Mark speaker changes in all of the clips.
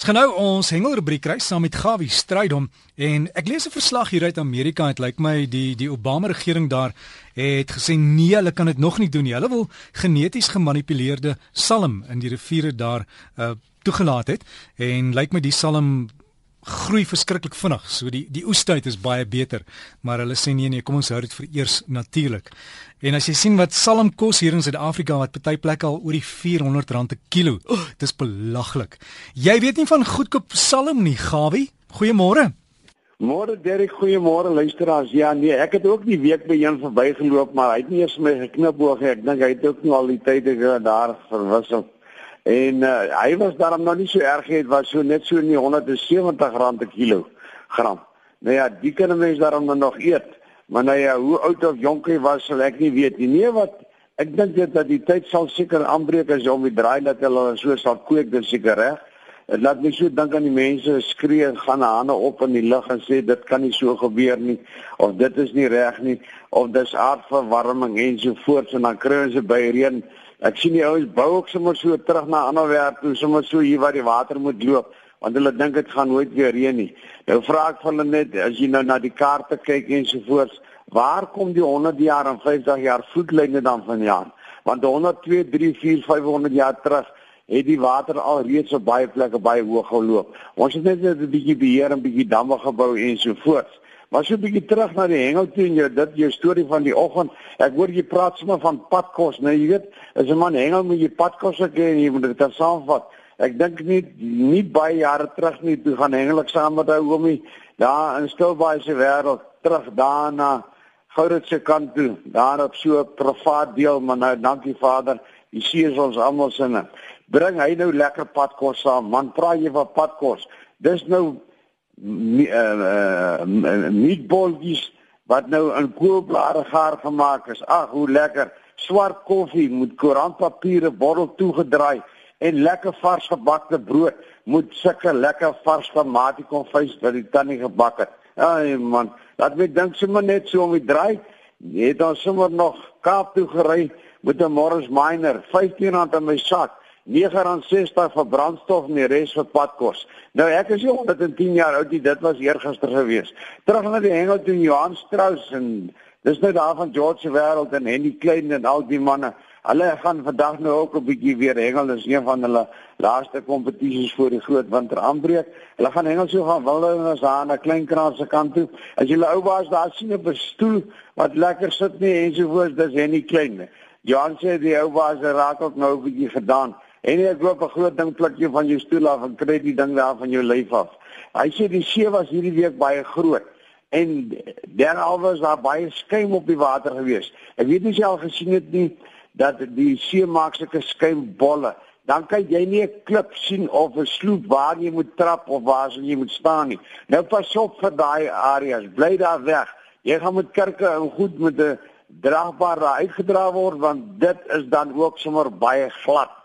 Speaker 1: Ons gaan nou ons hengelrubriek kry saam met Gawie Strydom en ek lees 'n verslag hier uit Amerika. Dit lyk my die die Obama regering daar het gesê nee, hulle kan dit nog nie doen nie. Hulle wil geneties gemanipuleerde salm in die riviere daar uh toegelaat het en lyk my die salm groei verskriklik vinnig. So die die oestyd is baie beter, maar hulle sê nee nee, kom ons hou dit vir eers natuurlik. En as jy sien wat salm kos hier in Suid-Afrika wat party plekke al oor die R400 'n kilo. Oh, dis belaglik. Jy weet nie van goedkoop salm nie, Gawie? Goeiemôre.
Speaker 2: Môre Derek, goeiemôre luisteraars. Ja, nee, ek het ook die week by een verbygeloop, maar hy het nie eens my geknip oog nie. Ek dink hy het ook nie al die tye daar verwissel. En uh, hy was daarom nog nie so erg het was so net so in die 170 rand per kilo gram. Nou ja, die kan 'n mens daarom nog eet. Maar nou ja, hoe oud of jonk hy was, sal ek nie weet nie. Nee, wat ek dink dit dat die tyd sal seker aanbreek as om die draai dat hulle so sal kweek, dis seker reg. Dit laat my so dink aan die mense skree en gaan hande op in die lug en sê dit kan nie so gebeur nie of dit is nie reg nie of dis aardverwarming en so voort en dan kry ons by reën Ek sien die ouens bou ook sommer so terug na ander werk toe, sommer so hier waar die water moet loop, want hulle dink dit gaan nooit weer reën nie. Nou vra ek van hulle net as jy nou na die kaarte kyk en so voort, waar kom die 100 jaar en 50 jaar voetlyne dan vandaan? Want 100, 2, 3, 4, 500 jaar terug het die water al reeds op baie plekke baie hoog geloop. Ons het net 'n bietjie beheer en bietjie damme gebou en so voort. Maar so 'n bietjie terug na die hengel toe en jy dit jou storie van die oggend. Ek hoor jy praat sommer van padkos, nee, jy weet, as 'n man hengel moet jy padkos gee en jy moet dit saamvat. Ek dink nie nie baie jare terug nie toe gaan hengelik saam met ou homie daar in Stilbaai se wêreld terug daarna Gouditse kant toe. Daar op so 'n privaat deel, maar nou dankie Vader, jy sien ons almal sinne. Bring hy nou lekker padkos saam. Man, praat jy van padkos? Dis nou uh meatballs wat nou in koolblare gaar gemaak is. Ag, hoe lekker. Swart koffie met koerantpapiere bottel toegedraai en lekker vars gebakte brood met sulke lekker vars tomatie konfys wat die tannie gebak het. Ai man, laat my dink sommer net so om die draai. Jy het ons sommer nog Kaap toe gery met 'n Morris Minor, R15 in my sak. R9.60 vir brandstof en die res vir padkos. Nou ek is 110 jaar oud, dit was eergister gewees. Terug na die hengel toe Johan Strauss en dis nou daar van George se wêreld en Henny Klein en al die manne. Hulle gaan vandag nou ook 'n bietjie weer hengel. Dis een van hulle laaste kompetisies voor die groot winter aanbreek. Hulle gaan hengel so gaan wilde en ons aan 'n klein kraal se kant toe. As jy ou baas daar sien 'n stoel wat lekker sit nie en so voort, dis Henny Klein. Johan sê die ou baas raak ook nou 'n bietjie gedaan. En ek loop 'n groot ding plukkie van jou stoel af en kry die ding daar van jou lyf af. Hy sê die see was hierdie week baie groot en derhalwe was daar baie skuim op die water gewees. Ek weet nie jy al gesien het nie dat die see maak sulke skuimbolle. Dan kan jy nie 'n klip sien of 'n sloep waar jy moet trap of waar jy moet staan nie. Nou pas op vir daai areas. Bly daar weg. Jy gaan met kerke en goed met 'n draagbare uitgedra word want dit is dan ook sommer baie glad.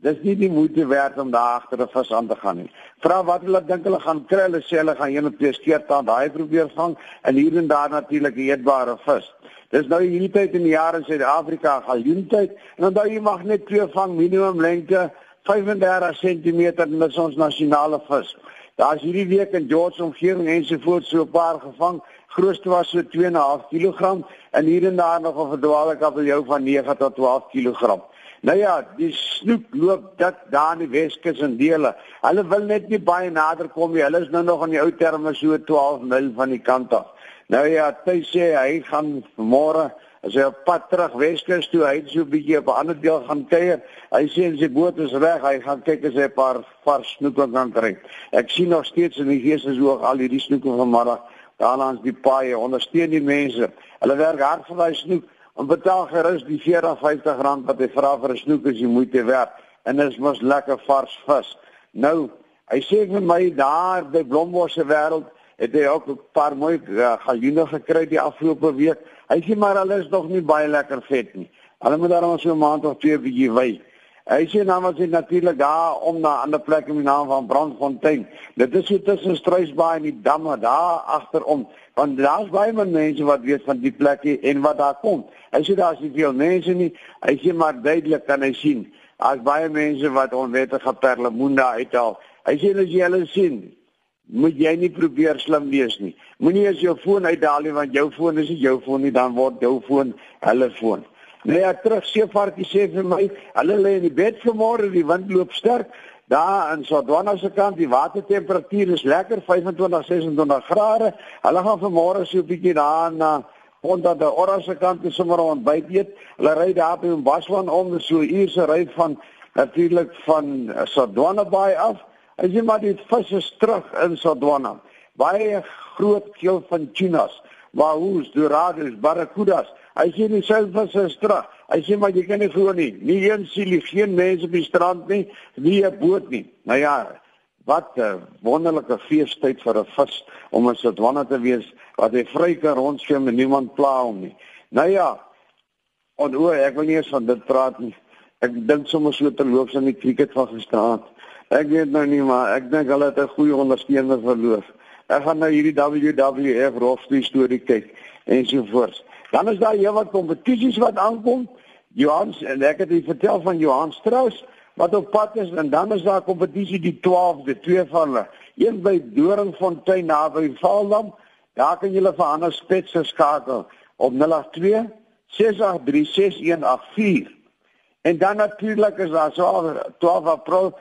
Speaker 2: Dis nie die moeite werd om daar agter 'n vis aan te gaan nie. Vra wat hulle dink hulle gaan kry, hulle sê hulle gaan een of twee keer taan daai probeer vang en hier en daar natuurlik 'n eetbare vis. Dis nou hierdie tyd in die jaar in Suid-Afrika, galjoentyd en onthou jy mag net twee vang minimum lengte 35 cm en dis ons nasionale vis. Daar's hierdie week in George omgewing ensovoorts so 'n paar gevang. Grootste was so 2.5 kg en hier en daar nog 'n verdwaalde kabeljou van 9 tot 12 kg. Nou ja, die snoek loop dit daar in die Weskus en dele. Hulle wil net nie baie nader kom nie. Hulle is nou nog aan die ou terme so 12 mil van die kant af. Nou ja, hy sê hy gaan môre as hy op pad terug Weskus toe, hy het so 'n bietjie op 'n ander deel gaan kuier. Hy sê sy boot is reg, hy gaan kyk as hy 'n paar vars snoeke kan kry. Ek sien nog steeds in die geeseshoog al hierdie snoeke vanmiddag daar langs die paaie ondersteun die mense. Hulle werk hard vir daai snoek en betaal gerus die 40-50 rand wat hy vra vir 'n snoek as jy moeite werd en dit is mos lekker vars vis. Nou, hy sê vir my daar by Blombosse wêreld het hy ook 'n paar mooi uh, galjoene gekry die afgelope week. Hy sê maar hulle is nog nie baie lekker vet nie. Hulle moet daarom so 'n maand of twee bietjie wy. Hy sê nou maar sy natuurlik daar om na 'n ander plek in die naam van Brandfontein. Dit is so tussen Struisbaai en die damme daar agterom. Want daar's baie mense wat weet van die plekke en wat daar kom. Hy sê daar's nie veel mense nie. Hy sê maar duidelik kan hy sien. Daar's baie mense wat onwettige perlemoen daar uithaal. Hy sê as jy hulle sien, moet jy nie probeer slim wees nie. Moenie as jou foon uitdaal nie want jou foon is nie jou foon nie, dan word jou foon hulle foon. Nee, ja, terug seevarkie sê vir my, hulle lê in die bed vanmôre, die wind loop sterk. Daar in Sodwana se kant, die watertemperatuur is lekker 25, 26 grade. Hulle gaan vanmôre so 'n bietjie daar na onder die Oranje kant te sommer ontbyt eet. Hulle ry daar by Mbaswan om so uur se ry van natuurlik van Sodwana Bay af. As jy maar die visse terug in Sodwana. Baie groot keel van tunas, wahoos, dorados, barracudas. As jy die selfvisse terug, as jy maar jy kan nie glo nie. Nie een sielie, geen mense op die strand nie, nie 'n boot nie. Nou ja, wat 'n wonderlike feestyd vir 'n vis om in Sodwana te wees wat hy vry kan rondswem en niemand pla hom nie. Nou ja, en o, ek wil nie eens van dit praat nie. Ek dink sommer so terloops aan die cricket van gisterand. Ek weet nou nie maar ek dink hulle het 'n goeie ondersteuner verloor. Ek gaan nou hierdie WWF rofstee storie kyk en so voort. Dan is daar heelwat kompetisies wat aankom. Johan en ek het u vertel van Johan Strauss wat op pad is en dan is daar kompetisie die 12de, twee van hulle. Een by Doringfontein naby Valdam. Daar kan julle vir ander spitse skakel op 082 683 6184. En dan natuurlik is daar so 12 April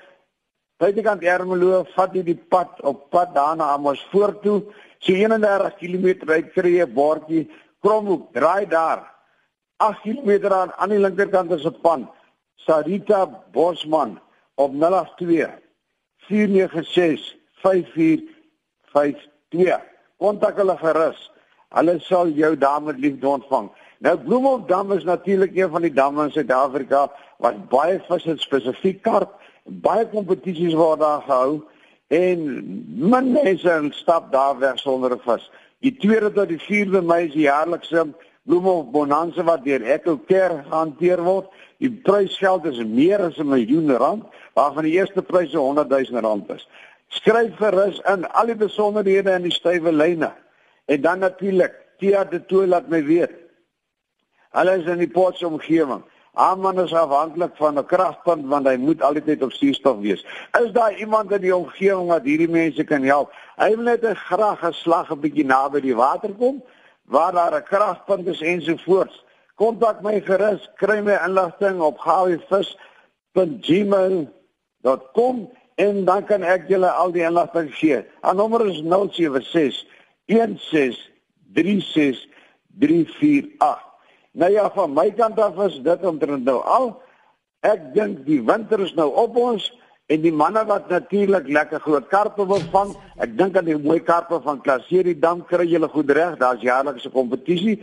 Speaker 2: Buitekant Ermelo vat jy die pad op pad daarna Amersfoort toe. So 31 km ry kry jy 'n bordjie Kromhoek, draai daar. 8 km aan aan die linkerkant is 'n pan. Sarita Bosman op 082 496 5452. Kontak hulle gerus. Hulle sal jou daar met liefde ontvang. Nou Bloemhof Dam is natuurlik een van die damme in Suid-Afrika wat baie visse spesifiek karp baie kompetisies word daar gehou en min mense stap daar weg sonder 'n vis. Die tweede tot die 4de Mei is die jaarlikse bloeme of bonanza wat deur Echo Care gehanteer word. Die prysgeld is meer as 'n miljoen rand, waarvan die eerste prys 100 000 rand is. Skryf gerus in al die besonderhede in die stywe lyne. En dan natuurlik, Tia de Tooi laat my weet. Hulle is in die Potse omgewing. Aman is afhanklik van 'n kragpunt want hy moet altyd op suurstof wees. Is daar iemand in die omgewing wat hierdie mense kan help? Hy wil net 'n graag geslag 'n bietjie naby die water kom waar daar 'n kragpunt is ensovoorts. Kontak my gerus, kry my inligting op gawivis.gmail.com en dan kan ek julle al die inligting gee. Aan nommer is 076 16 36 348 Nou ja, van my kant af is dit omtrent nou al. Ek dink die winter is nou op ons en die manne wat natuurlik lekker groot karpe wil vang, ek dink aan die mooi karpe van Klaserie Dam kry julle goed reg, daar's jaarlikse kompetisie.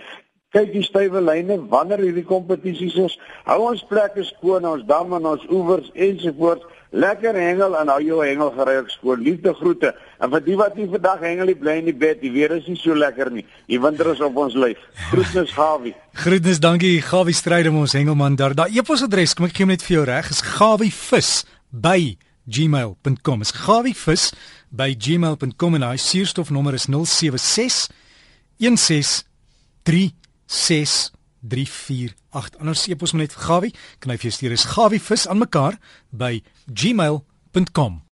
Speaker 2: Kyk die stywe lyne wanneer hierdie kompetisies is. Hou ons plekke skoon, ons damme en ons oewers ensovoorts. Lekker hengel en hou jou hengel gereed skoon. Liefde groete. En vir die wat nie vandag hengel nie, bly in die bed. Die weer is nie so lekker nie. Die winter is op ons lyf. Groetnis Gawie.
Speaker 1: Groetnis, dankie Gawie Strydom ons hengelman daar. Daai e-posadres, kom ek gee hom net vir jou reg, is gawievis@gmail.com. Is gawievis@gmail.com en hy suurstofnommer is 076 16 348. Anders epos net Gawie, kan hy vir jou stuur is gawievis aan mekaar by gmail.com.